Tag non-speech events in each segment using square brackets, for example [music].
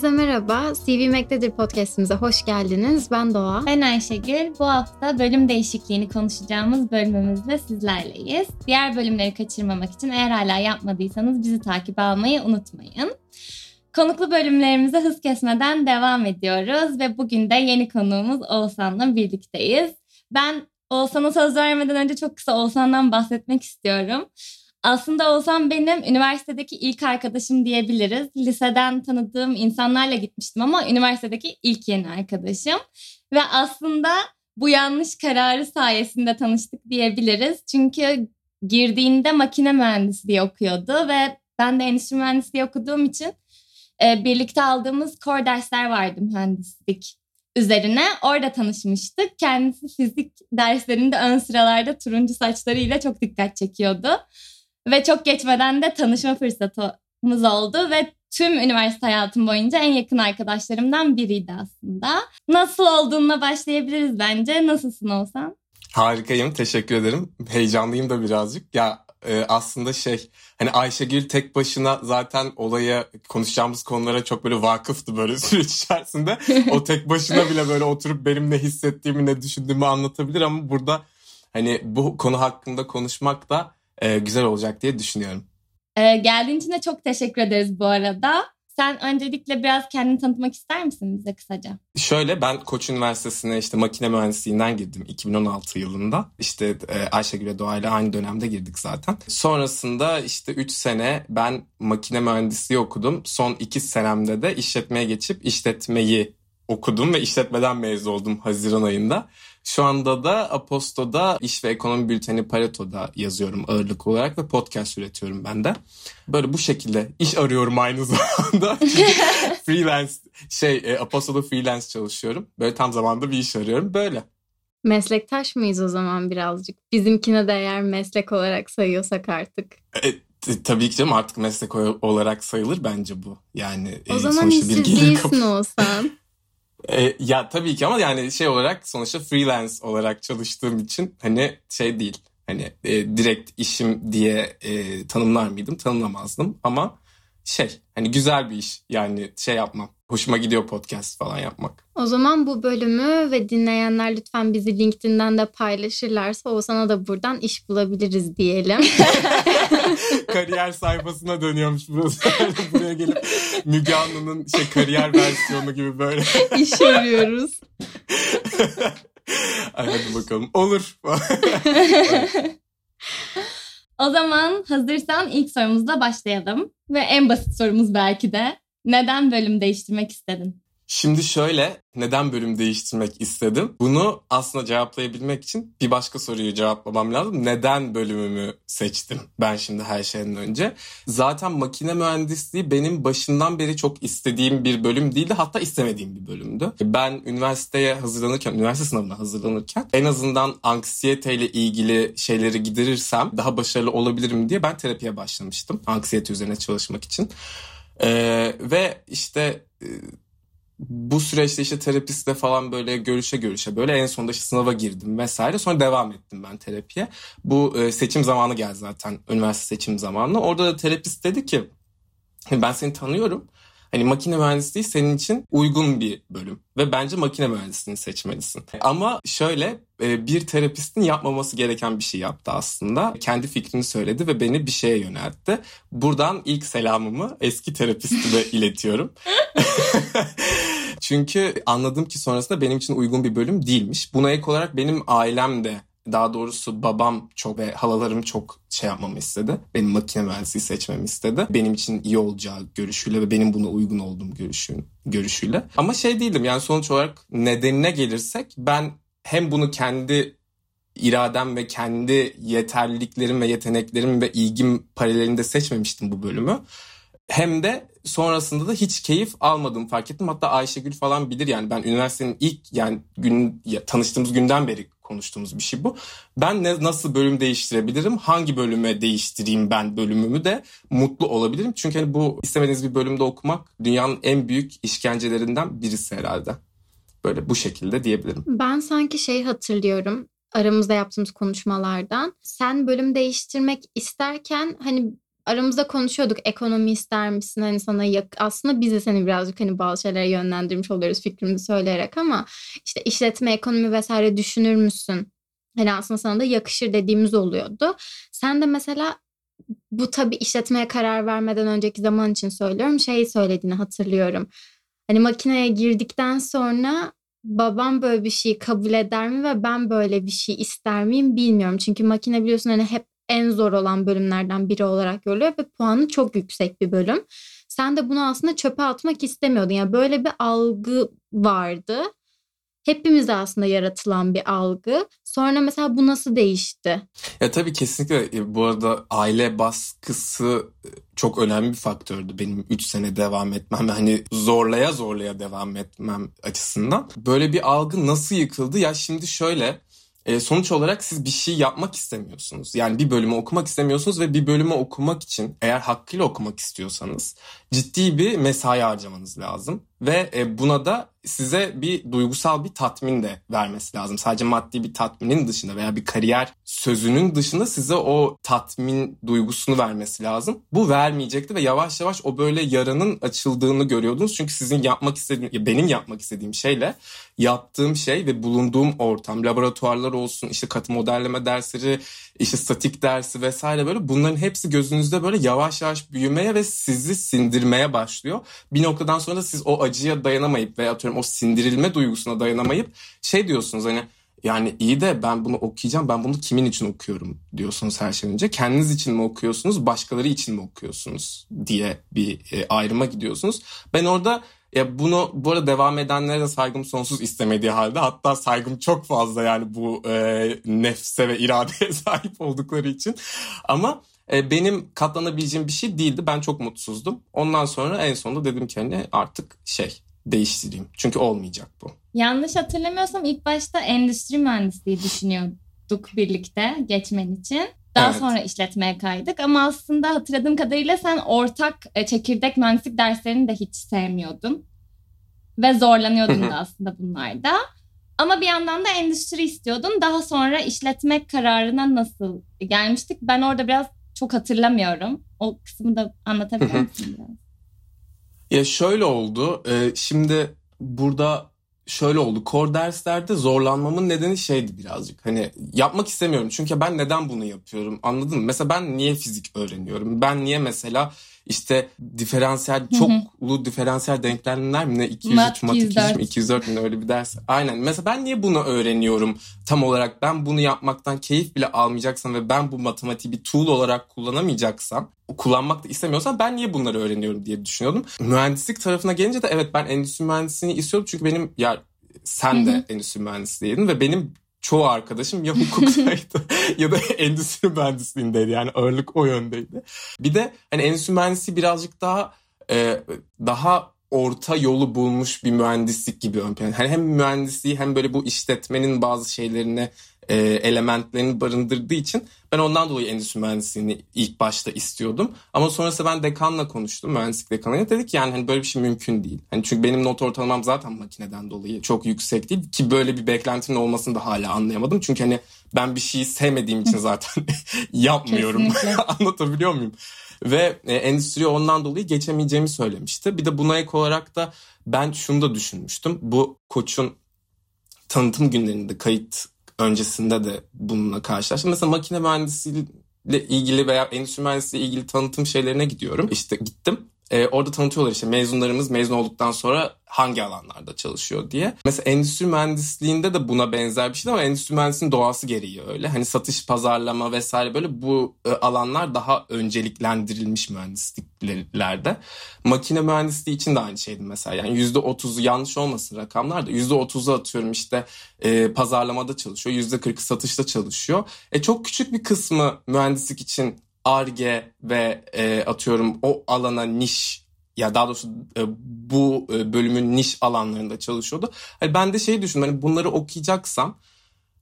Herkese merhaba. CV Mac'tedir podcastimize hoş geldiniz. Ben Doğa. Ben Ayşegül. Bu hafta bölüm değişikliğini konuşacağımız bölümümüzde sizlerleyiz. Diğer bölümleri kaçırmamak için eğer hala yapmadıysanız bizi takip almayı unutmayın. Konuklu bölümlerimize hız kesmeden devam ediyoruz ve bugün de yeni konuğumuz Oğuzhan'la birlikteyiz. Ben Oğuzhan'a söz vermeden önce çok kısa Oğuzhan'dan bahsetmek istiyorum. Aslında Oğuzhan benim üniversitedeki ilk arkadaşım diyebiliriz. Liseden tanıdığım insanlarla gitmiştim ama üniversitedeki ilk yeni arkadaşım. Ve aslında bu yanlış kararı sayesinde tanıştık diyebiliriz. Çünkü girdiğinde makine mühendisliği okuyordu ve ben de endüstri mühendisliği okuduğum için e, birlikte aldığımız core dersler vardı mühendislik üzerine. Orada tanışmıştık. Kendisi fizik derslerinde ön sıralarda turuncu saçlarıyla çok dikkat çekiyordu. Ve çok geçmeden de tanışma fırsatımız oldu ve tüm üniversite hayatım boyunca en yakın arkadaşlarımdan biriydi aslında. Nasıl olduğuna başlayabiliriz bence. Nasılsın olsan? Harikayım, teşekkür ederim. Heyecanlıyım da birazcık. Ya e, aslında şey, hani Ayşegül tek başına zaten olaya konuşacağımız konulara çok böyle vakıftı böyle [laughs] süreç içerisinde. o [laughs] tek başına bile böyle oturup benim ne hissettiğimi, ne düşündüğümü anlatabilir ama burada hani bu konu hakkında konuşmak da e, güzel olacak diye düşünüyorum. Ee, geldiğin için de çok teşekkür ederiz bu arada. Sen öncelikle biraz kendini tanıtmak ister misin bize kısaca? Şöyle ben Koç Üniversitesi'ne işte makine mühendisliğinden girdim 2016 yılında. İşte e, Ayşegül Doğa ile aynı dönemde girdik zaten. Sonrasında işte 3 sene ben makine mühendisliği okudum. Son 2 senemde de işletmeye geçip işletmeyi okudum ve işletmeden mezun oldum Haziran ayında. Şu anda da Aposto'da iş ve ekonomi bülteni Pareto'da yazıyorum ağırlık olarak ve podcast üretiyorum ben de. Böyle bu şekilde iş arıyorum aynı [laughs] zamanda. [laughs] freelance şey e, Aposto'da freelance çalışıyorum. Böyle tam zamanda bir iş arıyorum. Böyle. Meslektaş mıyız o zaman birazcık? Bizimkine de eğer meslek olarak sayıyorsak artık. E, tabii ki canım artık meslek olarak sayılır bence bu. Yani o e, zaman işsiz bir değilsin olsan. [laughs] E, ya tabii ki ama yani şey olarak sonuçta freelance olarak çalıştığım için hani şey değil. Hani e, direkt işim diye e, tanımlar mıydım? Tanımlamazdım ama şey hani güzel bir iş yani şey yapmam. Hoşuma gidiyor podcast falan yapmak. O zaman bu bölümü ve dinleyenler lütfen bizi LinkedIn'den de paylaşırlarsa o sana da buradan iş bulabiliriz diyelim. [laughs] kariyer sayfasına dönüyormuş burası. [laughs] Buraya gelip Müge Anlı'nın şey kariyer versiyonu gibi böyle. [laughs] İş arıyoruz. Hadi bakalım. Olur. O zaman hazırsan ilk sorumuzla başlayalım. Ve en basit sorumuz belki de. Neden bölüm değiştirmek istedin? Şimdi şöyle neden bölüm değiştirmek istedim? Bunu aslında cevaplayabilmek için bir başka soruyu cevaplamam lazım. Neden bölümümü seçtim ben şimdi her şeyden önce? Zaten makine mühendisliği benim başından beri çok istediğim bir bölüm değildi. Hatta istemediğim bir bölümdü. Ben üniversiteye hazırlanırken, üniversite sınavına hazırlanırken en azından anksiyeteyle ilgili şeyleri giderirsem daha başarılı olabilirim diye ben terapiye başlamıştım. Anksiyete üzerine çalışmak için. Ee, ve işte e, bu süreçte işte terapistle falan böyle görüşe görüşe böyle en sonunda işte sınava girdim vesaire. Sonra devam ettim ben terapiye. Bu e, seçim zamanı geldi zaten üniversite seçim zamanı. Orada da terapist dedi ki ben seni tanıyorum. Hani makine mühendisliği senin için uygun bir bölüm ve bence makine mühendisliğini seçmelisin. Ama şöyle e, bir terapistin yapmaması gereken bir şey yaptı aslında. Kendi fikrini söyledi ve beni bir şeye yöneltti. Buradan ilk selamımı eski terapistime iletiyorum. [laughs] Çünkü anladım ki sonrasında benim için uygun bir bölüm değilmiş. Buna ek olarak benim ailem de daha doğrusu babam çok ve halalarım çok şey yapmamı istedi. Benim makine mühendisliği seçmemi istedi. Benim için iyi olacağı görüşüyle ve benim buna uygun olduğum görüşün, görüşüyle. Ama şey değildim yani sonuç olarak nedenine gelirsek ben hem bunu kendi iradem ve kendi yeterliliklerim ve yeteneklerim ve ilgim paralelinde seçmemiştim bu bölümü. Hem de sonrasında da hiç keyif almadığımı fark ettim. Hatta Ayşegül falan bilir yani ben üniversitenin ilk yani gün ya, tanıştığımız günden beri konuştuğumuz bir şey bu. Ben ne, nasıl bölüm değiştirebilirim? Hangi bölüme değiştireyim ben bölümümü de mutlu olabilirim. Çünkü hani bu istemediğiniz bir bölümde okumak dünyanın en büyük işkencelerinden birisi herhalde. Böyle bu şekilde diyebilirim. Ben sanki şey hatırlıyorum aramızda yaptığımız konuşmalardan. Sen bölüm değiştirmek isterken hani aramızda konuşuyorduk ekonomi ister misin hani sana yak aslında biz de seni birazcık hani bazı şeylere yönlendirmiş oluyoruz fikrimizi söyleyerek ama işte işletme ekonomi vesaire düşünür müsün? Hani aslında sana da yakışır dediğimiz oluyordu. Sen de mesela bu tabii işletmeye karar vermeden önceki zaman için söylüyorum. Şey söylediğini hatırlıyorum. Hani makineye girdikten sonra babam böyle bir şeyi kabul eder mi ve ben böyle bir şey ister miyim bilmiyorum. Çünkü makine biliyorsun hani hep en zor olan bölümlerden biri olarak görülüyor ve puanı çok yüksek bir bölüm. Sen de bunu aslında çöpe atmak istemiyordun. Yani böyle bir algı vardı. Hepimize aslında yaratılan bir algı. Sonra mesela bu nasıl değişti? Ya tabii kesinlikle e, bu arada aile baskısı e, çok önemli bir faktördü benim 3 sene devam etmem hani zorlaya zorlaya devam etmem açısından. Böyle bir algı nasıl yıkıldı? Ya şimdi şöyle e, sonuç olarak siz bir şey yapmak istemiyorsunuz. Yani bir bölümü okumak istemiyorsunuz ve bir bölümü okumak için eğer hakkıyla okumak istiyorsanız ciddi bir mesai harcamanız lazım. Ve e, buna da size bir duygusal bir tatmin de vermesi lazım. Sadece maddi bir tatminin dışında veya bir kariyer sözünün dışında size o tatmin duygusunu vermesi lazım. Bu vermeyecekti ve yavaş yavaş o böyle yaranın açıldığını görüyordunuz. Çünkü sizin yapmak istediğim, benim yapmak istediğim şeyle yaptığım şey ve bulunduğum ortam, laboratuvarlar olsun, işte katı modelleme dersleri, işte statik dersi vesaire böyle bunların hepsi gözünüzde böyle yavaş yavaş büyümeye ve sizi sindirmeye başlıyor. Bir noktadan sonra da siz o acıya dayanamayıp veya atıyorum o sindirilme duygusuna dayanamayıp şey diyorsunuz hani yani iyi de ben bunu okuyacağım ben bunu kimin için okuyorum diyorsunuz her şeyden önce. Kendiniz için mi okuyorsunuz başkaları için mi okuyorsunuz diye bir e, ayrıma gidiyorsunuz. Ben orada ya bunu bu arada devam edenlere de saygım sonsuz istemediği halde hatta saygım çok fazla yani bu e, nefse ve iradeye [laughs] sahip oldukları için. Ama e, benim katlanabileceğim bir şey değildi. Ben çok mutsuzdum. Ondan sonra en sonunda dedim ki hani artık şey değiştireyim. Çünkü olmayacak bu. Yanlış hatırlamıyorsam ilk başta endüstri mühendisliği düşünüyorduk birlikte geçmen için. Daha evet. sonra işletmeye kaydık ama aslında hatırladığım kadarıyla sen ortak e, çekirdek mühendislik derslerini de hiç sevmiyordun. Ve zorlanıyordun da aslında bunlarda. Ama bir yandan da endüstri istiyordun. Daha sonra işletme kararına nasıl gelmiştik? Ben orada biraz çok hatırlamıyorum. O kısmı da anlatabilir misin biraz? Ya şöyle oldu. E, şimdi burada şöyle oldu. Core derslerde zorlanmamın nedeni şeydi birazcık. Hani yapmak istemiyorum. Çünkü ben neden bunu yapıyorum? Anladın mı? Mesela ben niye fizik öğreniyorum? Ben niye mesela işte diferansiyel çoklu diferansiyel denklemler mi ne 203 mat 204. 204 mi öyle bir ders. Aynen. Mesela ben niye bunu öğreniyorum tam olarak? Ben bunu yapmaktan keyif bile almayacaksam ve ben bu matematiği bir tool olarak kullanamayacaksam kullanmak da istemiyorsam ben niye bunları öğreniyorum diye düşünüyordum. Mühendislik tarafına gelince de evet ben endüstri mühendisliğini istiyordum çünkü benim ya sen de endüstri mühendisliğiydin ve benim çoğu arkadaşım ya hukuktaydı [laughs] ya da [laughs] endüstri mühendisliğindeydi. Yani ağırlık o yöndeydi. Bir de hani endüstri mühendisliği birazcık daha e, daha orta yolu bulmuş bir mühendislik gibi ön plan. Hani hem mühendisliği hem böyle bu işletmenin bazı şeylerini e, elementlerini barındırdığı için ben ondan dolayı endüstri mühendisliğini ilk başta istiyordum. Ama sonrasında ben dekanla konuştum. Mühendislik dekanıyla dedik yani hani böyle bir şey mümkün değil. Hani çünkü benim not ortalamam zaten makineden dolayı çok yüksek değil. Ki böyle bir beklentinin olmasını da hala anlayamadım. Çünkü hani ben bir şeyi sevmediğim için zaten [laughs] yapmıyorum. [laughs] Anlatabiliyor muyum? Ve e, endüstriye ondan dolayı geçemeyeceğimi söylemişti. Bir de buna ek olarak da ben şunu da düşünmüştüm. Bu koçun tanıtım günlerinde kayıt öncesinde de bununla karşılaştım. Mesela makine mühendisliğiyle ilgili veya endüstri mühendisliğiyle ilgili tanıtım şeylerine gidiyorum. İşte gittim. Ee, orada tanıtıyorlar işte mezunlarımız mezun olduktan sonra hangi alanlarda çalışıyor diye. Mesela endüstri mühendisliğinde de buna benzer bir şey ama endüstri mühendisliğinin doğası gereği öyle. Hani satış, pazarlama vesaire böyle bu e, alanlar daha önceliklendirilmiş mühendisliklerde. Makine mühendisliği için de aynı şeydi mesela. Yani yüzde otuzu yanlış olmasın rakamlar da yüzde otuzu atıyorum işte e, pazarlamada çalışıyor. Yüzde kırkı satışta çalışıyor. E, çok küçük bir kısmı mühendislik için ARGE ve e, atıyorum o alana niş ya daha doğrusu e, bu e, bölümün niş alanlarında çalışıyordu. Hani ben de şey düşündüm hani bunları okuyacaksam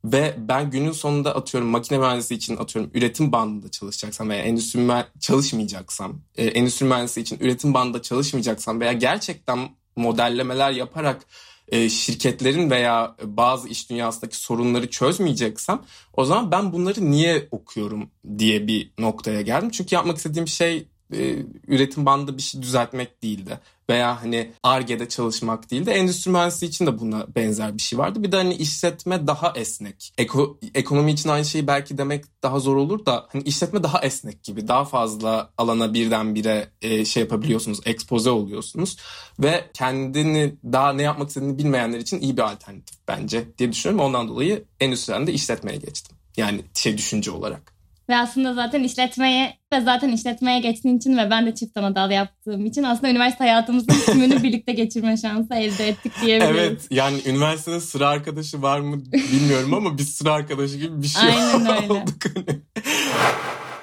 ve ben günün sonunda atıyorum makine mühendisliği için atıyorum üretim bandında çalışacaksam veya endüstri mühend- çalışmayacaksam, e, endüstri mühendisliği için üretim bandında çalışmayacaksam veya gerçekten modellemeler yaparak e, şirketlerin veya bazı iş dünyasındaki sorunları çözmeyeceksem o zaman ben bunları niye okuyorum diye bir noktaya geldim. Çünkü yapmak istediğim şey e, üretim bandı bir şey düzeltmek değildi. Veya hani ARGE'de çalışmak değildi. Endüstri mühendisliği için de buna benzer bir şey vardı. Bir de hani işletme daha esnek. Eko, ekonomi için aynı şeyi belki demek daha zor olur da hani işletme daha esnek gibi. Daha fazla alana birdenbire e, şey yapabiliyorsunuz. Ekspoze oluyorsunuz. Ve kendini daha ne yapmak istediğini bilmeyenler için iyi bir alternatif bence diye düşünüyorum. Ondan dolayı endüstriden de işletmeye geçtim. Yani şey düşünce olarak. Ve aslında zaten işletmeye ve zaten işletmeye geçtiğin için ve ben de çift ana dal yaptığım için aslında üniversite hayatımızın [laughs] tümünü birlikte geçirme şansı elde ettik diyebiliriz. Evet yani üniversitede sıra arkadaşı var mı bilmiyorum ama biz sıra arkadaşı gibi bir şey Aynen [laughs] öyle. olduk. Hani.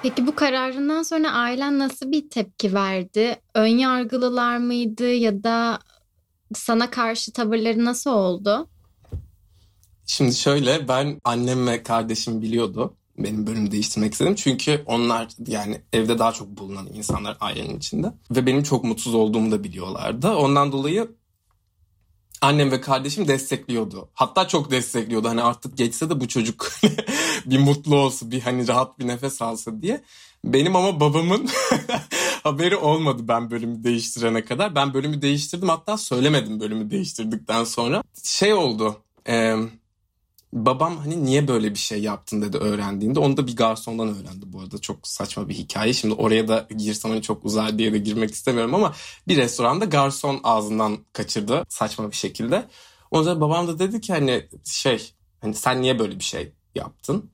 Peki bu kararından sonra ailen nasıl bir tepki verdi? Ön yargılılar mıydı ya da sana karşı tavırları nasıl oldu? Şimdi şöyle ben annem ve kardeşim biliyordu benim bölüm değiştirmek istedim. Çünkü onlar yani evde daha çok bulunan insanlar ailenin içinde. Ve benim çok mutsuz olduğumu da biliyorlardı. Ondan dolayı annem ve kardeşim destekliyordu. Hatta çok destekliyordu. Hani artık geçse de bu çocuk [laughs] bir mutlu olsun, bir hani rahat bir nefes alsa diye. Benim ama babamın [laughs] haberi olmadı ben bölümü değiştirene kadar. Ben bölümü değiştirdim hatta söylemedim bölümü değiştirdikten sonra. Şey oldu. Eee babam hani niye böyle bir şey yaptın dedi öğrendiğinde. Onu da bir garsondan öğrendi bu arada. Çok saçma bir hikaye. Şimdi oraya da girsem hani çok uzar diye de girmek istemiyorum ama bir restoranda garson ağzından kaçırdı saçma bir şekilde. O yüzden babam da dedi ki hani şey hani sen niye böyle bir şey yaptın?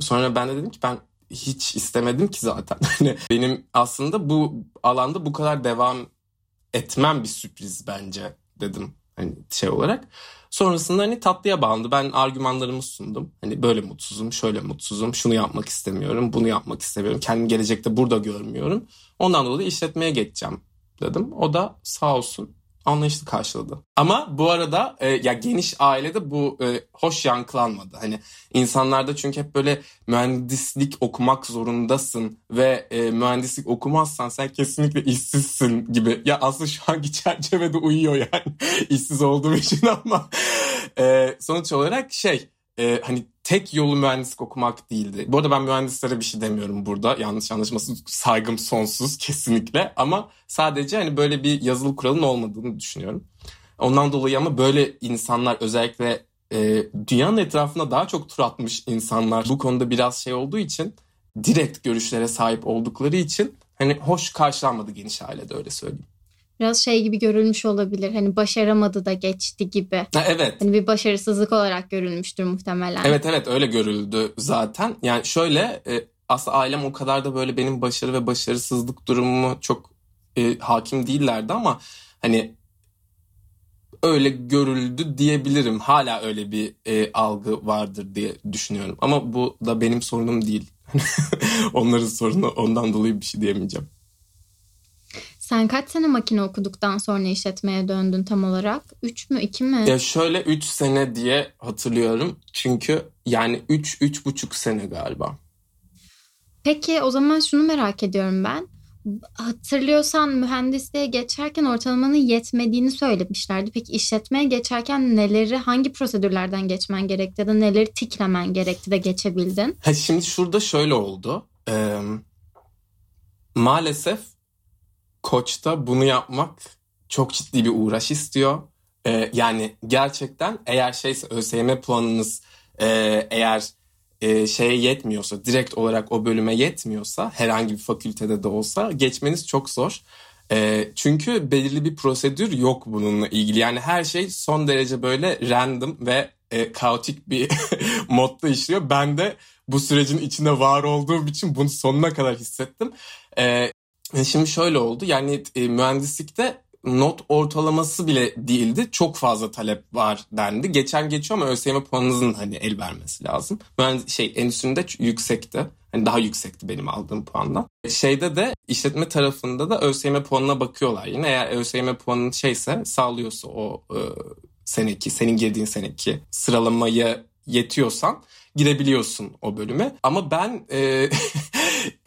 Sonra ben de dedim ki ben hiç istemedim ki zaten. [laughs] Hani benim aslında bu alanda bu kadar devam etmem bir sürpriz bence dedim hani şey olarak. Sonrasında hani tatlıya bağlandı. Ben argümanlarımı sundum. Hani böyle mutsuzum, şöyle mutsuzum, şunu yapmak istemiyorum, bunu yapmak istemiyorum. Kendimi gelecekte burada görmüyorum. Ondan dolayı işletmeye geçeceğim dedim. O da sağ olsun anlayışlı karşıladı. Ama bu arada e, ya geniş ailede bu e, hoş yankılanmadı. Hani insanlarda çünkü hep böyle mühendislik okumak zorundasın ve e, mühendislik okumazsan sen kesinlikle işsizsin gibi. Ya aslında şu anki [laughs] çerçevede uyuyor yani işsiz olduğum için ama e, sonuç olarak şey e, hani tek yolu mühendislik okumak değildi. Bu arada ben mühendislere bir şey demiyorum burada. Yanlış anlaşılmasın saygım sonsuz kesinlikle. Ama sadece hani böyle bir yazılı kuralın olmadığını düşünüyorum. Ondan dolayı ama böyle insanlar özellikle e, dünyanın etrafında daha çok tur atmış insanlar bu konuda biraz şey olduğu için direkt görüşlere sahip oldukları için hani hoş karşılanmadı geniş ailede öyle söyleyeyim biraz şey gibi görülmüş olabilir. Hani başaramadı da geçti gibi. Ha, evet. Hani bir başarısızlık olarak görülmüştür muhtemelen. Evet evet öyle görüldü zaten. Yani şöyle e, aslında ailem o kadar da böyle benim başarı ve başarısızlık durumumu çok e, hakim değillerdi ama hani öyle görüldü diyebilirim. Hala öyle bir e, algı vardır diye düşünüyorum. Ama bu da benim sorunum değil. [laughs] Onların sorunu ondan dolayı bir şey diyemeyeceğim. Sen kaç sene makine okuduktan sonra işletmeye döndün tam olarak? 3 mü 2 mi? Ya şöyle 3 sene diye hatırlıyorum. Çünkü yani 3 üç, 3,5 sene galiba. Peki o zaman şunu merak ediyorum ben. Hatırlıyorsan mühendisliğe geçerken ortalamanın yetmediğini söylemişlerdi. Peki işletmeye geçerken neleri, hangi prosedürlerden geçmen gerekti ya da neleri tiklemen gerekti de geçebildin? Ha, şimdi şurada şöyle oldu. Ee, maalesef koçta bunu yapmak çok ciddi bir uğraş istiyor. Ee, yani gerçekten eğer şeyse ÖSYM puanınız e, eğer e, şeye yetmiyorsa direkt olarak o bölüme yetmiyorsa herhangi bir fakültede de olsa geçmeniz çok zor. E, çünkü belirli bir prosedür yok bununla ilgili. Yani her şey son derece böyle random ve e, kaotik bir [laughs] modda işliyor. Ben de bu sürecin içinde var olduğum için bunu sonuna kadar hissettim. E, şimdi şöyle oldu yani e, mühendislikte not ortalaması bile değildi. Çok fazla talep var dendi. Geçen geçiyor ama ÖSYM puanınızın hani el vermesi lazım. Mühendis, şey endüstrinde yüksekti. Hani daha yüksekti benim aldığım puandan. Şeyde de işletme tarafında da ÖSYM puanına bakıyorlar. Yine eğer ÖSYM puanın şeyse sağlıyorsa o e, seneki, senin girdiğin seneki sıralamayı yetiyorsan girebiliyorsun o bölüme. Ama ben e, [laughs]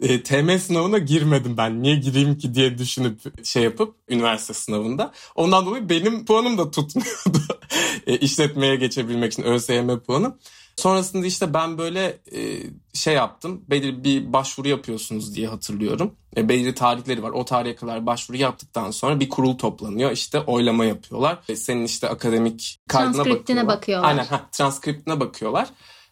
e, TM sınavına girmedim ben. Niye gireyim ki diye düşünüp şey yapıp üniversite sınavında. Ondan dolayı benim puanım da tutmuyordu. [laughs] e, işletmeye geçebilmek için ÖSYM puanı. Sonrasında işte ben böyle e, şey yaptım. Belirli bir başvuru yapıyorsunuz diye hatırlıyorum. E, belirli tarihleri var. O tarihe kadar başvuru yaptıktan sonra bir kurul toplanıyor. İşte oylama yapıyorlar. E, senin işte akademik kaydına Transkriptine bakıyorlar. bakıyorlar. Aynen ha, transkriptine bakıyorlar.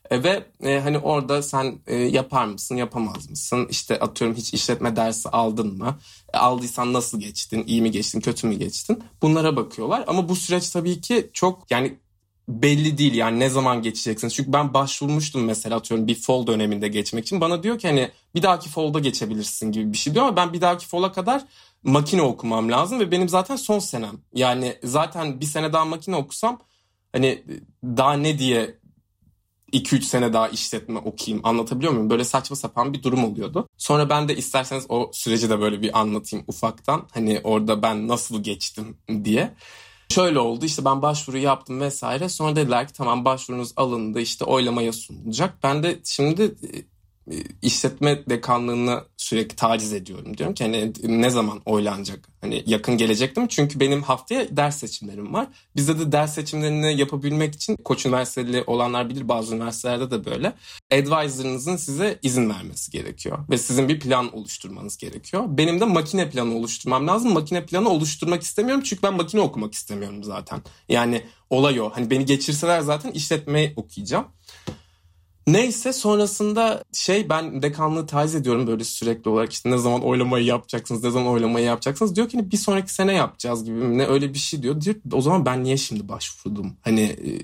E, ve e, hani orada sen e, yapar mısın, yapamaz mısın? İşte atıyorum hiç işletme dersi aldın mı? E, aldıysan nasıl geçtin? İyi mi geçtin, kötü mü geçtin? Bunlara bakıyorlar. Ama bu süreç tabii ki çok yani belli değil yani ne zaman geçeceksiniz. Çünkü ben başvurmuştum mesela atıyorum bir fall döneminde geçmek için. Bana diyor ki hani bir dahaki fall'da geçebilirsin gibi bir şey diyor ama ben bir dahaki fall'a kadar makine okumam lazım ve benim zaten son senem. Yani zaten bir sene daha makine okusam hani daha ne diye 2-3 sene daha işletme okuyayım anlatabiliyor muyum? Böyle saçma sapan bir durum oluyordu. Sonra ben de isterseniz o süreci de böyle bir anlatayım ufaktan. Hani orada ben nasıl geçtim diye. Şöyle oldu işte ben başvuru yaptım vesaire. Sonra dediler ki tamam başvurunuz alındı işte oylamaya sunulacak. Ben de şimdi işletme dekanlığını sürekli taciz ediyorum. Diyorum ki hani ne zaman oylanacak? Hani yakın gelecekti mi? Çünkü benim haftaya ders seçimlerim var. Bizde de ders seçimlerini yapabilmek için Koç Üniversiteli olanlar bilir bazı üniversitelerde de böyle. Advisor'ınızın size izin vermesi gerekiyor. Ve sizin bir plan oluşturmanız gerekiyor. Benim de makine planı oluşturmam lazım. Makine planı oluşturmak istemiyorum çünkü ben makine okumak istemiyorum zaten. Yani olay o. Hani beni geçirseler zaten işletmeyi okuyacağım. Neyse sonrasında şey ben dekanlığı taciz ediyorum böyle sürekli olarak. İşte ne zaman oylamayı yapacaksınız ne zaman oylamayı yapacaksınız. Diyor ki hani bir sonraki sene yapacağız gibi ne? Öyle bir şey diyor. diyor o zaman ben niye şimdi başvurdum? Hani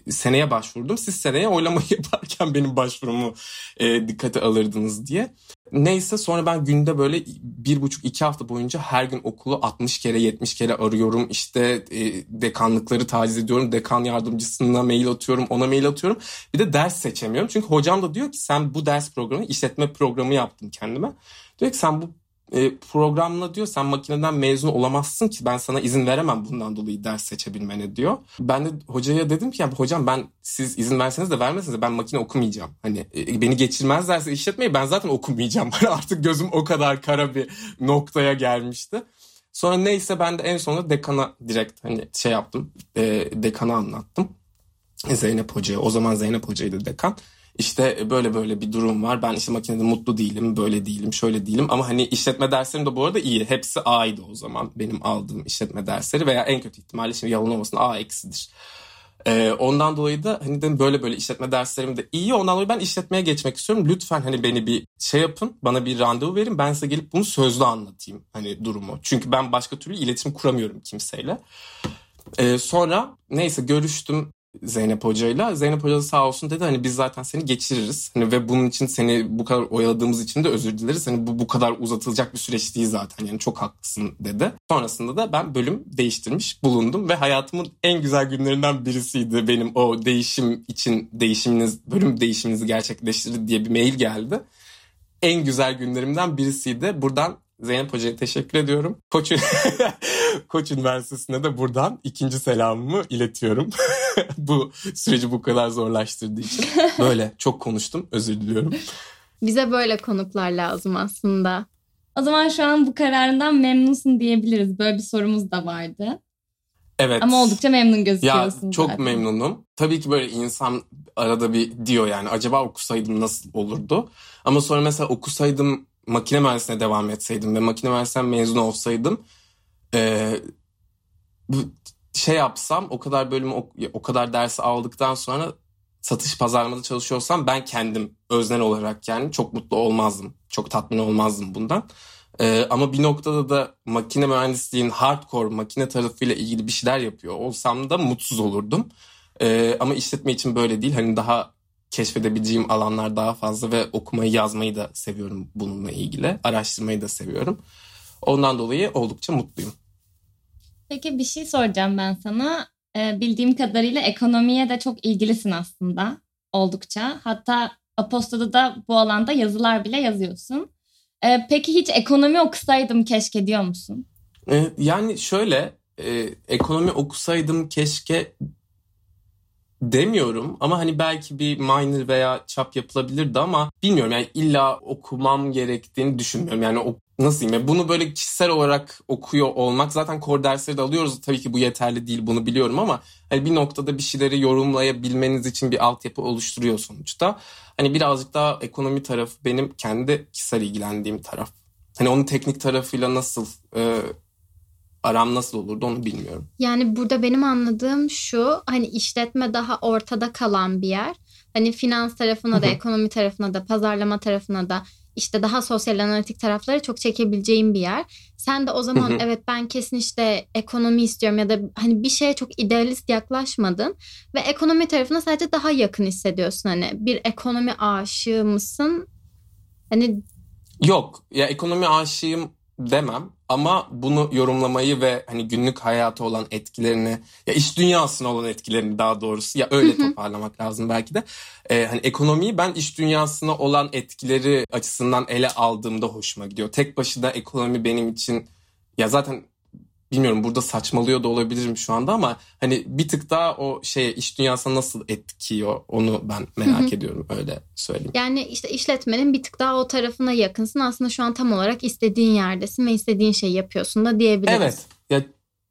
e, seneye başvurdum. Siz seneye oylamayı [laughs] yaparken benim başvurumu e, dikkate alırdınız. diye. Neyse sonra ben günde böyle bir buçuk iki hafta boyunca her gün okulu 60 kere 70 kere arıyorum. İşte e, dekanlıkları taciz ediyorum. Dekan yardımcısına mail atıyorum ona mail atıyorum. Bir de ders seçemiyorum. Çünkü hocam da diyor ki sen bu ders programı işletme programı yaptın kendime. Diyor ki sen bu e, programla diyor sen makineden mezun olamazsın ki ben sana izin veremem bundan dolayı ders seçebilmene diyor. Ben de hocaya dedim ki ya hocam ben siz izin verseniz de vermeseniz de ben makine okumayacağım. Hani e, beni geçirmezlerse işletmeyi ben zaten okumayacağım. [laughs] Artık gözüm o kadar kara bir noktaya gelmişti. Sonra neyse ben de en sonunda dekana direkt hani şey yaptım. E, dekana anlattım. Zeynep Hoca'ya. O zaman Zeynep Hoca'ydı dekan. İşte böyle böyle bir durum var. Ben işte makinede mutlu değilim, böyle değilim, şöyle değilim. Ama hani işletme derslerim de bu arada iyi. Hepsi A'ydı o zaman benim aldığım işletme dersleri. Veya en kötü ihtimalle şimdi yalan olmasın A eksidir. Ee, ondan dolayı da hani dedim böyle böyle işletme derslerim de iyi. Ondan dolayı ben işletmeye geçmek istiyorum. Lütfen hani beni bir şey yapın. Bana bir randevu verin. Ben size gelip bunu sözlü anlatayım. Hani durumu. Çünkü ben başka türlü iletişim kuramıyorum kimseyle. Ee, sonra neyse görüştüm Zeynep Hoca'yla. Zeynep Hoca da sağ olsun dedi hani biz zaten seni geçiririz. Hani ve bunun için seni bu kadar oyaladığımız için de özür dileriz. Hani bu bu kadar uzatılacak bir süreç değil zaten. Yani çok haklısın dedi. Sonrasında da ben bölüm değiştirmiş bulundum ve hayatımın en güzel günlerinden birisiydi benim o değişim için değişiminiz bölüm değişiminizi gerçekleştirdi diye bir mail geldi. En güzel günlerimden birisiydi. Buradan Zeynep Hoca'ya teşekkür ediyorum. Koç, [laughs] Koç Üniversitesi'ne de buradan ikinci selamımı iletiyorum. [laughs] bu süreci bu kadar zorlaştırdığı için. Böyle çok konuştum özür diliyorum. Bize böyle konuklar lazım aslında. O zaman şu an bu kararından memnunsun diyebiliriz. Böyle bir sorumuz da vardı. Evet. Ama oldukça memnun gözüküyorsun Ya çok zaten. memnunum. Tabii ki böyle insan arada bir diyor yani acaba okusaydım nasıl olurdu? Ama sonra mesela okusaydım makine mühendisliğine devam etseydim ve makine mühendisliğinden mezun olsaydım eee, bu şey yapsam o kadar bölümü o, o kadar dersi aldıktan sonra satış pazarlamada çalışıyorsam ben kendim öznel olarak yani çok mutlu olmazdım. Çok tatmin olmazdım bundan. Ee, ama bir noktada da makine mühendisliğin hardcore makine tarafıyla ilgili bir şeyler yapıyor olsam da mutsuz olurdum. Ee, ama işletme için böyle değil. Hani daha keşfedebileceğim alanlar daha fazla ve okumayı yazmayı da seviyorum bununla ilgili. Araştırmayı da seviyorum. Ondan dolayı oldukça mutluyum. Peki bir şey soracağım ben sana. Ee, bildiğim kadarıyla ekonomiye de çok ilgilisin aslında oldukça. Hatta Aposto'da da bu alanda yazılar bile yazıyorsun. Ee, peki hiç ekonomi okusaydım keşke diyor musun? Ee, yani şöyle e, ekonomi okusaydım keşke demiyorum ama hani belki bir minor veya çap yapılabilirdi ama bilmiyorum yani illa okumam gerektiğini düşünmüyorum. Yani o, nasıl diyeyim ya bunu böyle kişisel olarak okuyor olmak zaten core dersleri de alıyoruz. Tabii ki bu yeterli değil bunu biliyorum ama hani bir noktada bir şeyleri yorumlayabilmeniz için bir altyapı oluşturuyor sonuçta. Hani birazcık daha ekonomi tarafı benim kendi kişisel ilgilendiğim taraf. Hani onun teknik tarafıyla nasıl e, aram nasıl olurdu onu bilmiyorum. Yani burada benim anladığım şu hani işletme daha ortada kalan bir yer. Hani finans tarafına da ekonomi tarafına da pazarlama tarafına da işte daha sosyal analitik tarafları çok çekebileceğim bir yer. Sen de o zaman evet ben kesin işte ekonomi istiyorum ya da hani bir şeye çok idealist yaklaşmadın ve ekonomi tarafına sadece daha yakın hissediyorsun hani bir ekonomi aşığı mısın? Hani Yok ya ekonomi aşığım demem ama bunu yorumlamayı ve hani günlük hayata olan etkilerini ya iş dünyasına olan etkilerini daha doğrusu ya öyle toparlamak lazım belki de. Ee, hani ekonomiyi ben iş dünyasına olan etkileri açısından ele aldığımda hoşuma gidiyor. Tek başına ekonomi benim için ya zaten bilmiyorum burada saçmalıyor da olabilirim şu anda ama hani bir tık daha o şeye iş dünyasına nasıl etkiyor onu ben merak ediyorum öyle söyleyeyim. Yani işte işletmenin bir tık daha o tarafına yakınsın. Aslında şu an tam olarak istediğin yerdesin ve istediğin şeyi yapıyorsun da diyebiliriz. Evet. Ya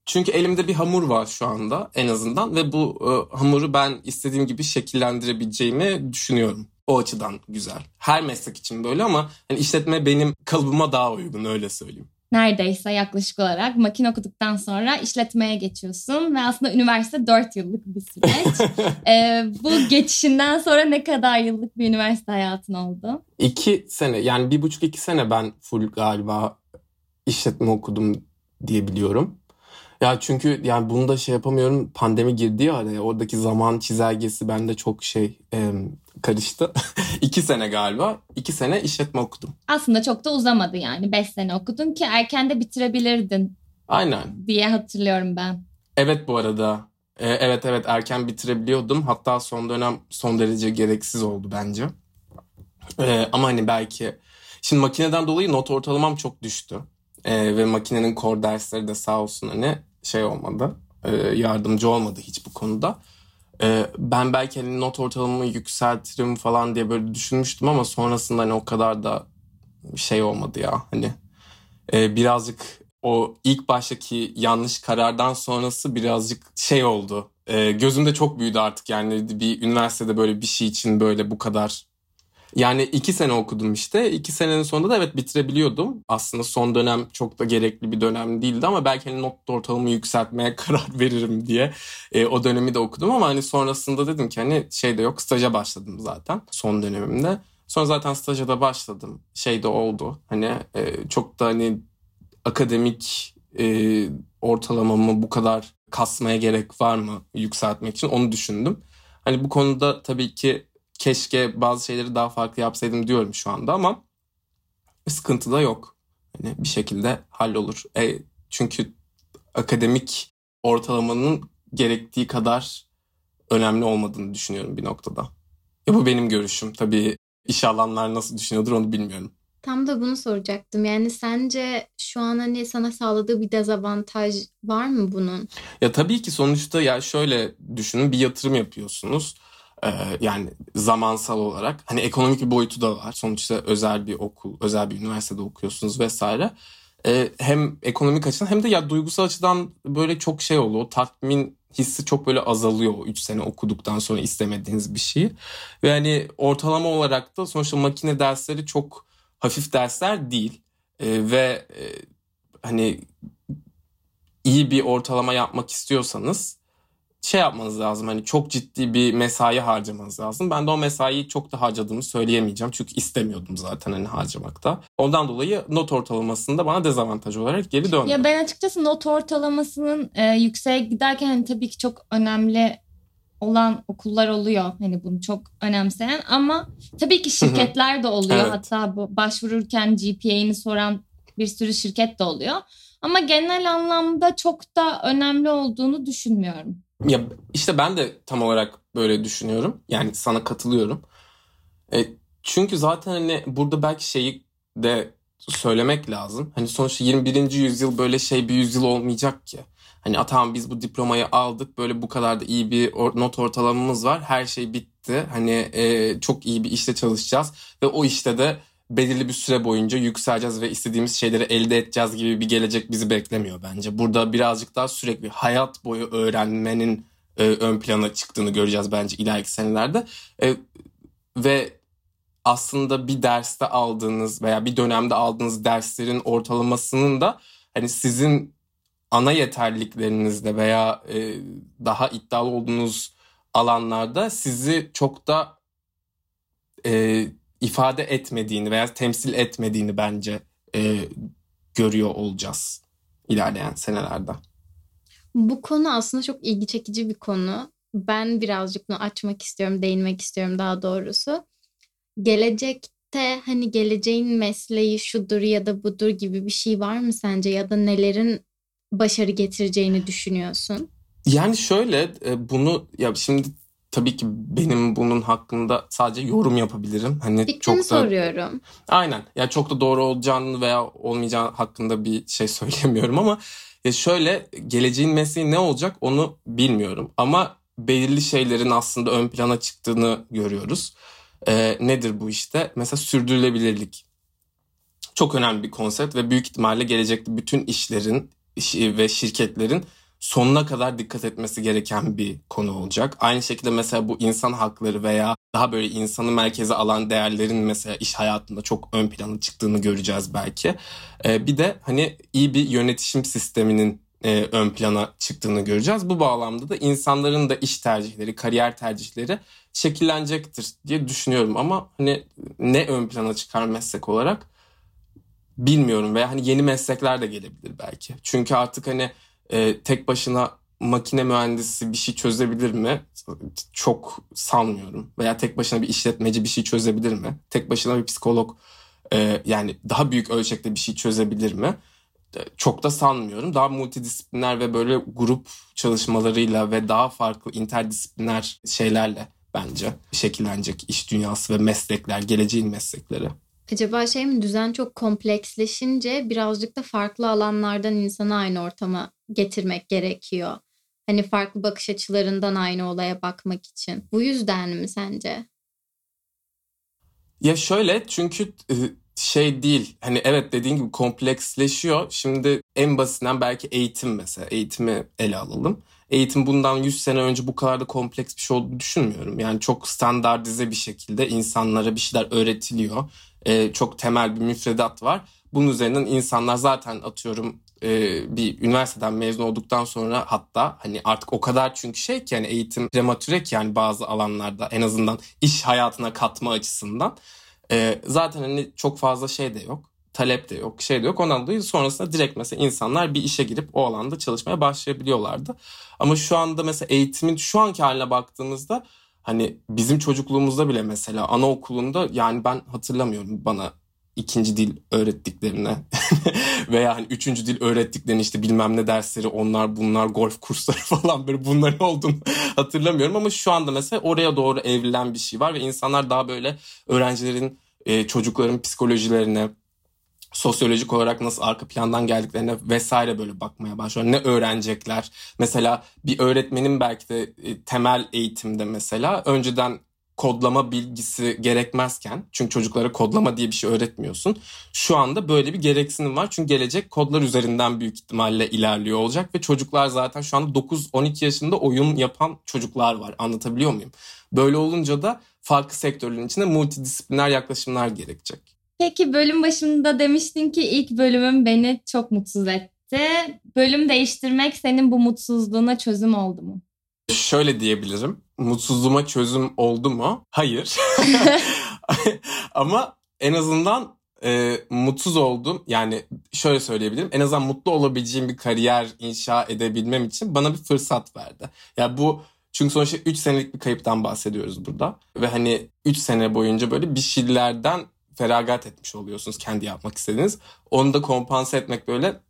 çünkü elimde bir hamur var şu anda en azından ve bu e, hamuru ben istediğim gibi şekillendirebileceğimi düşünüyorum. O açıdan güzel. Her meslek için böyle ama hani işletme benim kalıbıma daha uygun öyle söyleyeyim. Neredeyse yaklaşık olarak makine okuduktan sonra işletmeye geçiyorsun ve aslında üniversite 4 yıllık bir süreç. [laughs] ee, bu geçişinden sonra ne kadar yıllık bir üniversite hayatın oldu? İki sene yani bir buçuk iki sene ben full galiba işletme okudum diye biliyorum. Ya çünkü yani bunu da şey yapamıyorum pandemi girdi ya araya oradaki zaman çizelgesi bende çok şey e, karıştı. [laughs] iki sene galiba iki sene işletme okudum. Aslında çok da uzamadı yani 5 sene okudun ki erken de bitirebilirdin Aynen. diye hatırlıyorum ben. Evet bu arada. E, evet evet erken bitirebiliyordum. Hatta son dönem son derece gereksiz oldu bence. E, ama hani belki şimdi makineden dolayı not ortalamam çok düştü. E, ve makinenin core dersleri de sağ olsun hani şey olmadı. E, yardımcı olmadı hiç bu konuda. E, ben belki hani not ortalamamı yükseltirim falan diye böyle düşünmüştüm ama sonrasında hani o kadar da şey olmadı ya hani e, birazcık o ilk baştaki yanlış karardan sonrası birazcık şey oldu. E, gözümde çok büyüdü artık yani bir üniversitede böyle bir şey için böyle bu kadar. Yani iki sene okudum işte. İki senenin sonunda da evet bitirebiliyordum. Aslında son dönem çok da gerekli bir dönem değildi ama belki hani not ortalamamı yükseltmeye [laughs] karar veririm diye e, o dönemi de okudum ama hani sonrasında dedim ki hani şey de yok staja başladım zaten son dönemimde. Sonra zaten staja da başladım. Şey de oldu. Hani e, çok da hani akademik e, ortalamamı bu kadar kasmaya gerek var mı yükseltmek için onu düşündüm. Hani bu konuda tabii ki keşke bazı şeyleri daha farklı yapsaydım diyorum şu anda ama sıkıntı da yok. Hani bir şekilde hallolur. E, çünkü akademik ortalamanın gerektiği kadar önemli olmadığını düşünüyorum bir noktada. Ya bu benim görüşüm. Tabii iş alanlar nasıl düşünüyordur onu bilmiyorum. Tam da bunu soracaktım. Yani sence şu an hani sana sağladığı bir dezavantaj var mı bunun? Ya tabii ki sonuçta ya şöyle düşünün bir yatırım yapıyorsunuz. Ee, yani zamansal olarak hani ekonomik bir boyutu da var. Sonuçta özel bir okul, özel bir üniversitede okuyorsunuz vesaire. Ee, hem ekonomik açıdan hem de ya duygusal açıdan böyle çok şey oluyor. Tatmin hissi çok böyle azalıyor 3 sene okuduktan sonra istemediğiniz bir şeyi. Ve hani ortalama olarak da sonuçta makine dersleri çok hafif dersler değil. Ee, ve e, hani iyi bir ortalama yapmak istiyorsanız şey yapmanız lazım. Hani çok ciddi bir mesai harcamanız lazım. Ben de o mesaiyi çok da harcadığımı söyleyemeyeceğim. Çünkü istemiyordum zaten hani harcamakta. Ondan dolayı not ortalamasında bana dezavantaj olarak geri döndü. Ya ben açıkçası not ortalamasının e, yükseğe giderken hani tabii ki çok önemli olan okullar oluyor. Hani bunu çok önemseyen ama tabii ki şirketler de oluyor. Evet. Hatta bu başvururken GPA'ni soran bir sürü şirket de oluyor. Ama genel anlamda çok da önemli olduğunu düşünmüyorum. Ya işte ben de tam olarak böyle düşünüyorum. Yani sana katılıyorum. E, çünkü zaten hani burada belki şeyi de söylemek lazım. Hani sonuçta 21. yüzyıl böyle şey bir yüzyıl olmayacak ki. Hani tamam biz bu diplomayı aldık böyle bu kadar da iyi bir not ortalamamız var her şey bitti. Hani e, çok iyi bir işte çalışacağız ve o işte de belirli bir süre boyunca yükseleceğiz ve istediğimiz şeyleri elde edeceğiz gibi bir gelecek bizi beklemiyor bence. Burada birazcık daha sürekli hayat boyu öğrenmenin e, ön plana çıktığını göreceğiz bence ileriki senelerde. E, ve aslında bir derste aldığınız veya bir dönemde aldığınız derslerin ortalamasının da hani sizin ana yeterliliklerinizde veya e, daha iddialı olduğunuz alanlarda sizi çok da e, ifade etmediğini veya temsil etmediğini bence e, görüyor olacağız ilerleyen senelerde. Bu konu aslında çok ilgi çekici bir konu. Ben birazcık bunu açmak istiyorum, değinmek istiyorum daha doğrusu. Gelecekte hani geleceğin mesleği şudur ya da budur gibi bir şey var mı sence ya da nelerin başarı getireceğini düşünüyorsun? Yani şöyle e, bunu ya şimdi tabii ki benim bunun hakkında sadece yorum yapabilirim. Hani Fikrimi çok da soruyorum. Aynen. Yani çok da doğru olacağını veya olmayacağı hakkında bir şey [laughs] söylemiyorum ama ya şöyle geleceğin mesleği ne olacak onu bilmiyorum. Ama belirli şeylerin aslında ön plana çıktığını görüyoruz. Ee, nedir bu işte? Mesela sürdürülebilirlik. Çok önemli bir konsept ve büyük ihtimalle gelecekte bütün işlerin ve şirketlerin sonuna kadar dikkat etmesi gereken bir konu olacak. Aynı şekilde mesela bu insan hakları veya daha böyle insanı merkeze alan değerlerin mesela iş hayatında çok ön plana çıktığını göreceğiz belki. Ee, bir de hani iyi bir yönetişim sisteminin e, ön plana çıktığını göreceğiz. Bu bağlamda da insanların da iş tercihleri, kariyer tercihleri şekillenecektir diye düşünüyorum ama hani ne ön plana çıkar meslek olarak bilmiyorum veya hani yeni meslekler de gelebilir belki. Çünkü artık hani e, tek başına makine mühendisi bir şey çözebilir mi? Çok sanmıyorum. Veya tek başına bir işletmeci bir şey çözebilir mi? Tek başına bir psikolog e, yani daha büyük ölçekte bir şey çözebilir mi? E, çok da sanmıyorum. Daha multidisipliner ve böyle grup çalışmalarıyla ve daha farklı interdisipliner şeylerle bence şekillenecek iş dünyası ve meslekler, geleceğin meslekleri. Acaba şey mi düzen çok kompleksleşince birazcık da farklı alanlardan insanı aynı ortama getirmek gerekiyor. Hani farklı bakış açılarından aynı olaya bakmak için. Bu yüzden mi sence? Ya şöyle çünkü şey değil. Hani evet dediğin gibi kompleksleşiyor. Şimdi en basitinden belki eğitim mesela. Eğitimi ele alalım. Eğitim bundan 100 sene önce bu kadar da kompleks bir şey olduğunu düşünmüyorum. Yani çok standartize bir şekilde insanlara bir şeyler öğretiliyor e, çok temel bir müfredat var. Bunun üzerinden insanlar zaten atıyorum e, bir üniversiteden mezun olduktan sonra hatta hani artık o kadar çünkü şey ki yani eğitim prematüre ki yani bazı alanlarda en azından iş hayatına katma açısından e, zaten hani çok fazla şey de yok talep de yok, şey de yok. Ondan dolayı sonrasında direkt mesela insanlar bir işe girip o alanda çalışmaya başlayabiliyorlardı. Ama şu anda mesela eğitimin şu anki haline baktığımızda Hani bizim çocukluğumuzda bile mesela anaokulunda yani ben hatırlamıyorum bana ikinci dil öğrettiklerini [laughs] veya hani üçüncü dil öğrettiklerini işte bilmem ne dersleri onlar bunlar golf kursları [laughs] falan böyle bunların olduğunu hatırlamıyorum. Ama şu anda mesela oraya doğru evrilen bir şey var ve insanlar daha böyle öğrencilerin çocukların psikolojilerine sosyolojik olarak nasıl arka plandan geldiklerine vesaire böyle bakmaya başlıyor. Ne öğrenecekler? Mesela bir öğretmenin belki de e, temel eğitimde mesela önceden kodlama bilgisi gerekmezken çünkü çocuklara kodlama diye bir şey öğretmiyorsun. Şu anda böyle bir gereksinim var. Çünkü gelecek kodlar üzerinden büyük ihtimalle ilerliyor olacak ve çocuklar zaten şu anda 9-12 yaşında oyun yapan çocuklar var. Anlatabiliyor muyum? Böyle olunca da farklı sektörlerin içinde multidisipliner yaklaşımlar gerekecek. Peki bölüm başında demiştin ki ilk bölümüm beni çok mutsuz etti. Bölüm değiştirmek senin bu mutsuzluğuna çözüm oldu mu? Şöyle diyebilirim. Mutsuzluğuma çözüm oldu mu? Hayır. [laughs] [laughs] Ama en azından e, mutsuz oldum. Yani şöyle söyleyebilirim. En azından mutlu olabileceğim bir kariyer inşa edebilmem için bana bir fırsat verdi. Ya yani bu çünkü sonuçta 3 senelik bir kayıptan bahsediyoruz burada. Ve hani 3 sene boyunca böyle bir şeylerden feragat etmiş oluyorsunuz kendi yapmak istediğiniz. Onu da kompanse etmek böyle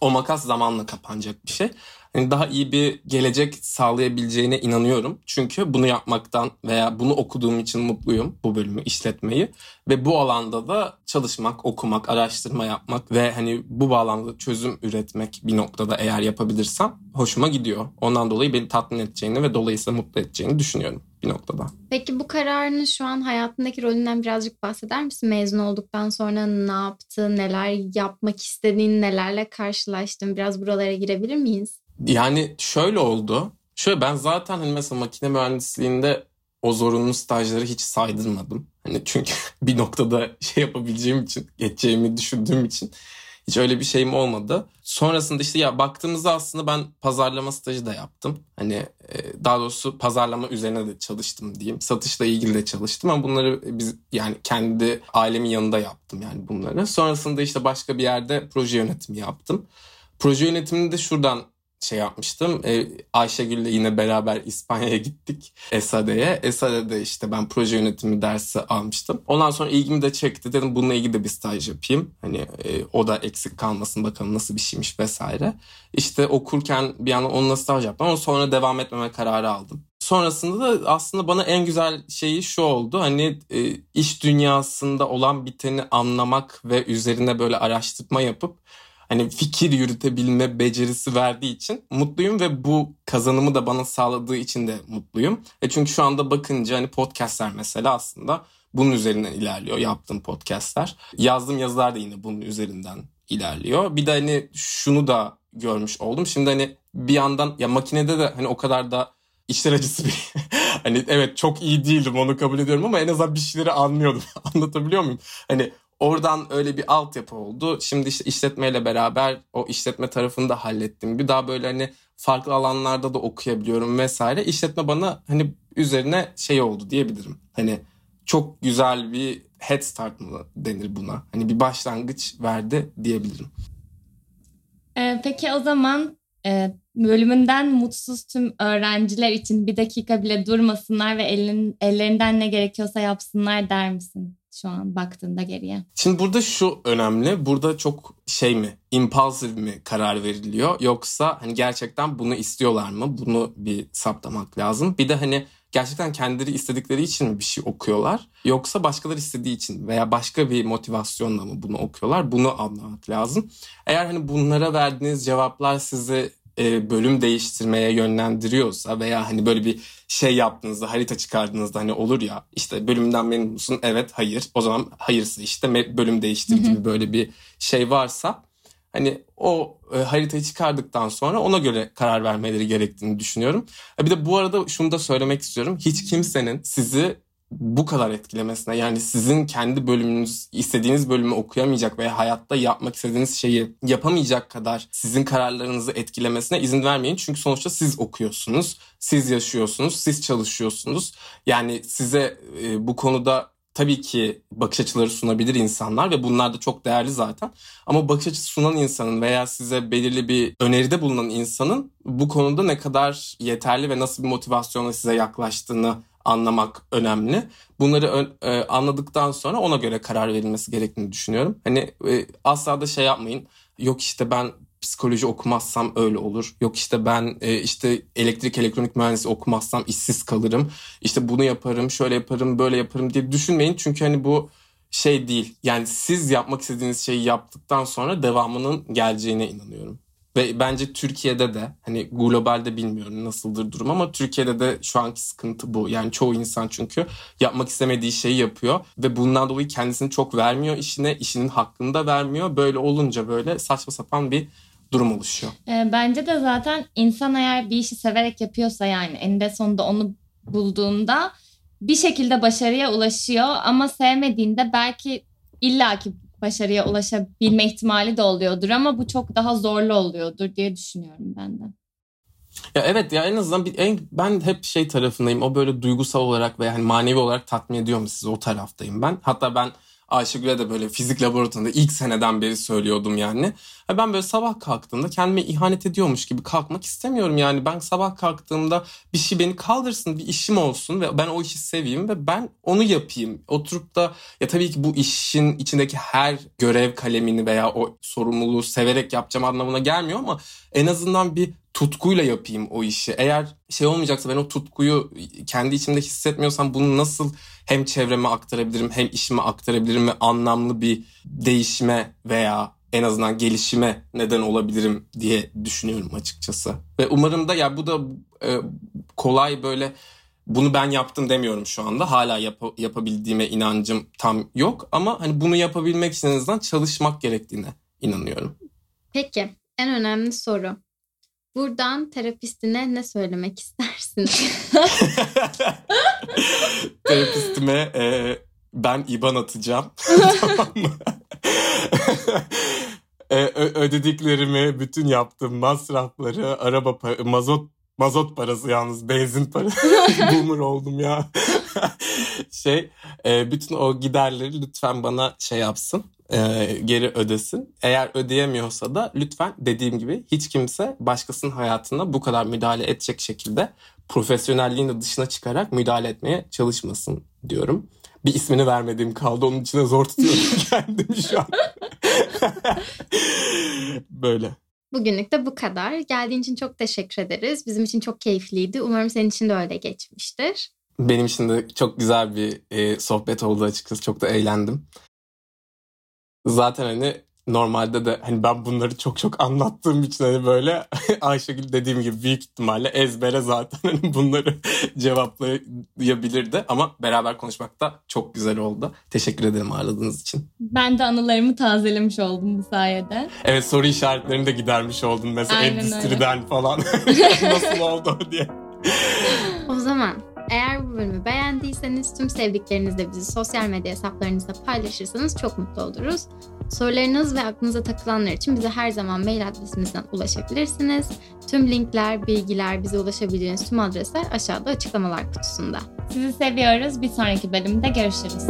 o makas zamanla kapanacak bir şey. hani daha iyi bir gelecek sağlayabileceğine inanıyorum. Çünkü bunu yapmaktan veya bunu okuduğum için mutluyum bu bölümü işletmeyi ve bu alanda da çalışmak, okumak, araştırma yapmak ve hani bu bağlamda çözüm üretmek bir noktada eğer yapabilirsem hoşuma gidiyor. Ondan dolayı beni tatmin edeceğini ve dolayısıyla mutlu edeceğini düşünüyorum bir noktada. Peki bu kararını şu an hayatındaki rolünden birazcık bahseder misin? Mezun olduktan sonra ne yaptın, neler yapmak istediğin, nelerle karşılaştın? Biraz buralara girebilir miyiz? Yani şöyle oldu. Şöyle ben zaten hani mesela makine mühendisliğinde o zorunlu stajları hiç saydırmadım. Hani çünkü [laughs] bir noktada şey yapabileceğim için, geçeceğimi düşündüğüm için hiç öyle bir şeyim olmadı. Sonrasında işte ya baktığımızda aslında ben pazarlama stajı da yaptım. Hani e, daha doğrusu pazarlama üzerine de çalıştım diyeyim. Satışla ilgili de çalıştım ama bunları biz yani kendi ailemin yanında yaptım yani bunları. Sonrasında işte başka bir yerde proje yönetimi yaptım. Proje yönetimini de şuradan şey yapmıştım. E, Ayşegül'le yine beraber İspanya'ya gittik. Esade'ye. Esade'de işte ben proje yönetimi dersi almıştım. Ondan sonra ilgimi de çekti. Dedim bununla ilgili de bir staj yapayım. Hani e, o da eksik kalmasın bakalım nasıl bir şeymiş vesaire. İşte okurken bir yandan onunla staj yaptım ama sonra devam etmeme kararı aldım. Sonrasında da aslında bana en güzel şeyi şu oldu. Hani e, iş dünyasında olan biteni anlamak ve üzerine böyle araştırma yapıp hani fikir yürütebilme becerisi verdiği için mutluyum ve bu kazanımı da bana sağladığı için de mutluyum. E çünkü şu anda bakınca hani podcastler mesela aslında bunun üzerinden ilerliyor yaptığım podcastler. Yazdığım yazılar da yine bunun üzerinden ilerliyor. Bir de hani şunu da görmüş oldum. Şimdi hani bir yandan ya makinede de hani o kadar da işler acısı bir [laughs] hani evet çok iyi değildim onu kabul ediyorum ama en azından bir şeyleri anlıyordum. [laughs] Anlatabiliyor muyum? Hani Oradan öyle bir altyapı oldu. Şimdi işte işletmeyle beraber o işletme tarafını da hallettim. Bir daha böyle hani farklı alanlarda da okuyabiliyorum vesaire. İşletme bana hani üzerine şey oldu diyebilirim. Hani çok güzel bir head start mı denir buna? Hani bir başlangıç verdi diyebilirim. Ee, peki o zaman e, bölümünden mutsuz tüm öğrenciler için bir dakika bile durmasınlar ve elin, ellerinden ne gerekiyorsa yapsınlar der misin? Şu an baktığında geriye? Şimdi burada şu önemli. Burada çok şey mi, impulsive mi karar veriliyor yoksa hani gerçekten bunu istiyorlar mı? Bunu bir saptamak lazım. Bir de hani gerçekten kendileri istedikleri için mi bir şey okuyorlar yoksa başkaları istediği için veya başka bir motivasyonla mı bunu okuyorlar? Bunu anlamak lazım. Eğer hani bunlara verdiğiniz cevaplar sizi e, bölüm değiştirmeye yönlendiriyorsa veya hani böyle bir şey yaptığınızda harita çıkardığınızda hani olur ya işte bölümden memnun musun? Evet hayır o zaman hayırsa işte bölüm değiştir gibi böyle bir şey varsa hani o e, haritayı çıkardıktan sonra ona göre karar vermeleri gerektiğini düşünüyorum. Bir de bu arada şunu da söylemek istiyorum. Hiç kimsenin sizi bu kadar etkilemesine yani sizin kendi bölümünüz istediğiniz bölümü okuyamayacak veya hayatta yapmak istediğiniz şeyi yapamayacak kadar sizin kararlarınızı etkilemesine izin vermeyin. Çünkü sonuçta siz okuyorsunuz, siz yaşıyorsunuz, siz çalışıyorsunuz. Yani size e, bu konuda tabii ki bakış açıları sunabilir insanlar ve bunlar da çok değerli zaten. Ama bakış açısı sunan insanın veya size belirli bir öneride bulunan insanın bu konuda ne kadar yeterli ve nasıl bir motivasyonla size yaklaştığını anlamak önemli. Bunları e, anladıktan sonra ona göre karar verilmesi gerektiğini düşünüyorum. Hani e, asla da şey yapmayın. Yok işte ben psikoloji okumazsam öyle olur. Yok işte ben e, işte elektrik elektronik mühendisi okumazsam işsiz kalırım. İşte bunu yaparım, şöyle yaparım, böyle yaparım diye düşünmeyin. Çünkü hani bu şey değil. Yani siz yapmak istediğiniz şeyi yaptıktan sonra devamının geleceğine inanıyorum. Ve bence Türkiye'de de hani globalde bilmiyorum nasıldır durum ama Türkiye'de de şu anki sıkıntı bu. Yani çoğu insan çünkü yapmak istemediği şeyi yapıyor ve bundan dolayı kendisini çok vermiyor işine, işinin hakkını da vermiyor. Böyle olunca böyle saçma sapan bir durum oluşuyor. E, bence de zaten insan eğer bir işi severek yapıyorsa yani eninde sonunda onu bulduğunda bir şekilde başarıya ulaşıyor ama sevmediğinde belki illaki başarıya ulaşabilme ihtimali de oluyordur ama bu çok daha zorlu oluyordur diye düşünüyorum ben de. Ya evet ya en azından bir, en, ben hep şey tarafındayım. O böyle duygusal olarak veya yani manevi olarak tatmin ediyor mu sizi o taraftayım ben. Hatta ben Ayşegül'e de böyle fizik laboratuvarında ilk seneden beri söylüyordum yani. Ben böyle sabah kalktığımda kendime ihanet ediyormuş gibi kalkmak istemiyorum yani. Ben sabah kalktığımda bir şey beni kaldırsın, bir işim olsun ve ben o işi seveyim ve ben onu yapayım. Oturup da ya tabii ki bu işin içindeki her görev kalemini veya o sorumluluğu severek yapacağım anlamına gelmiyor ama en azından bir tutkuyla yapayım o işi. Eğer şey olmayacaksa ben o tutkuyu kendi içimde hissetmiyorsam bunu nasıl hem çevreme aktarabilirim hem işime aktarabilirim ve anlamlı bir değişime veya en azından gelişime neden olabilirim diye düşünüyorum açıkçası. Ve umarım da ya bu da e, kolay böyle bunu ben yaptım demiyorum şu anda. Hala yap- yapabildiğime inancım tam yok ama hani bunu yapabilmek için en azından çalışmak gerektiğine inanıyorum. Peki en önemli soru. Buradan terapistine ne söylemek istersin? [laughs] [laughs] Terapistime e, ben IBAN atacağım. [laughs] tamam mı? e, ödediklerimi, bütün yaptığım masrafları, araba pa- mazot mazot parası yalnız benzin parası. Boomer oldum ya. şey, e, bütün o giderleri lütfen bana şey yapsın e, geri ödesin. Eğer ödeyemiyorsa da lütfen dediğim gibi hiç kimse başkasının hayatına bu kadar müdahale edecek şekilde profesyonelliğin de dışına çıkarak müdahale etmeye çalışmasın diyorum. Bir ismini vermediğim kaldı. Onun içine zor tutuyorum [laughs] kendimi şu an. [laughs] Böyle. Bugünlük de bu kadar. Geldiğin için çok teşekkür ederiz. Bizim için çok keyifliydi. Umarım senin için de öyle geçmiştir. Benim için de çok güzel bir e, sohbet oldu açıkçası. Çok da eğlendim. Zaten hani normalde de hani ben bunları çok çok anlattığım için hani böyle [laughs] Ayşegül dediğim gibi büyük ihtimalle ezbere zaten hani bunları [laughs] cevaplayabilirdi ama beraber konuşmak da çok güzel oldu. Teşekkür ederim ağırladığınız için. Ben de anılarımı tazelemiş oldum bu sayede. Evet soru işaretlerini de gidermiş oldun mesela Aynen endüstriden öyle. falan [laughs] nasıl oldu diye. O zaman eğer bu bölümü beğendiyseniz tüm sevdiklerinizle bizi sosyal medya hesaplarınızda paylaşırsanız çok mutlu oluruz. Sorularınız ve aklınıza takılanlar için bize her zaman mail adresimizden ulaşabilirsiniz. Tüm linkler, bilgiler, bize ulaşabileceğiniz tüm adresler aşağıda açıklamalar kutusunda. Sizi seviyoruz. Bir sonraki bölümde görüşürüz.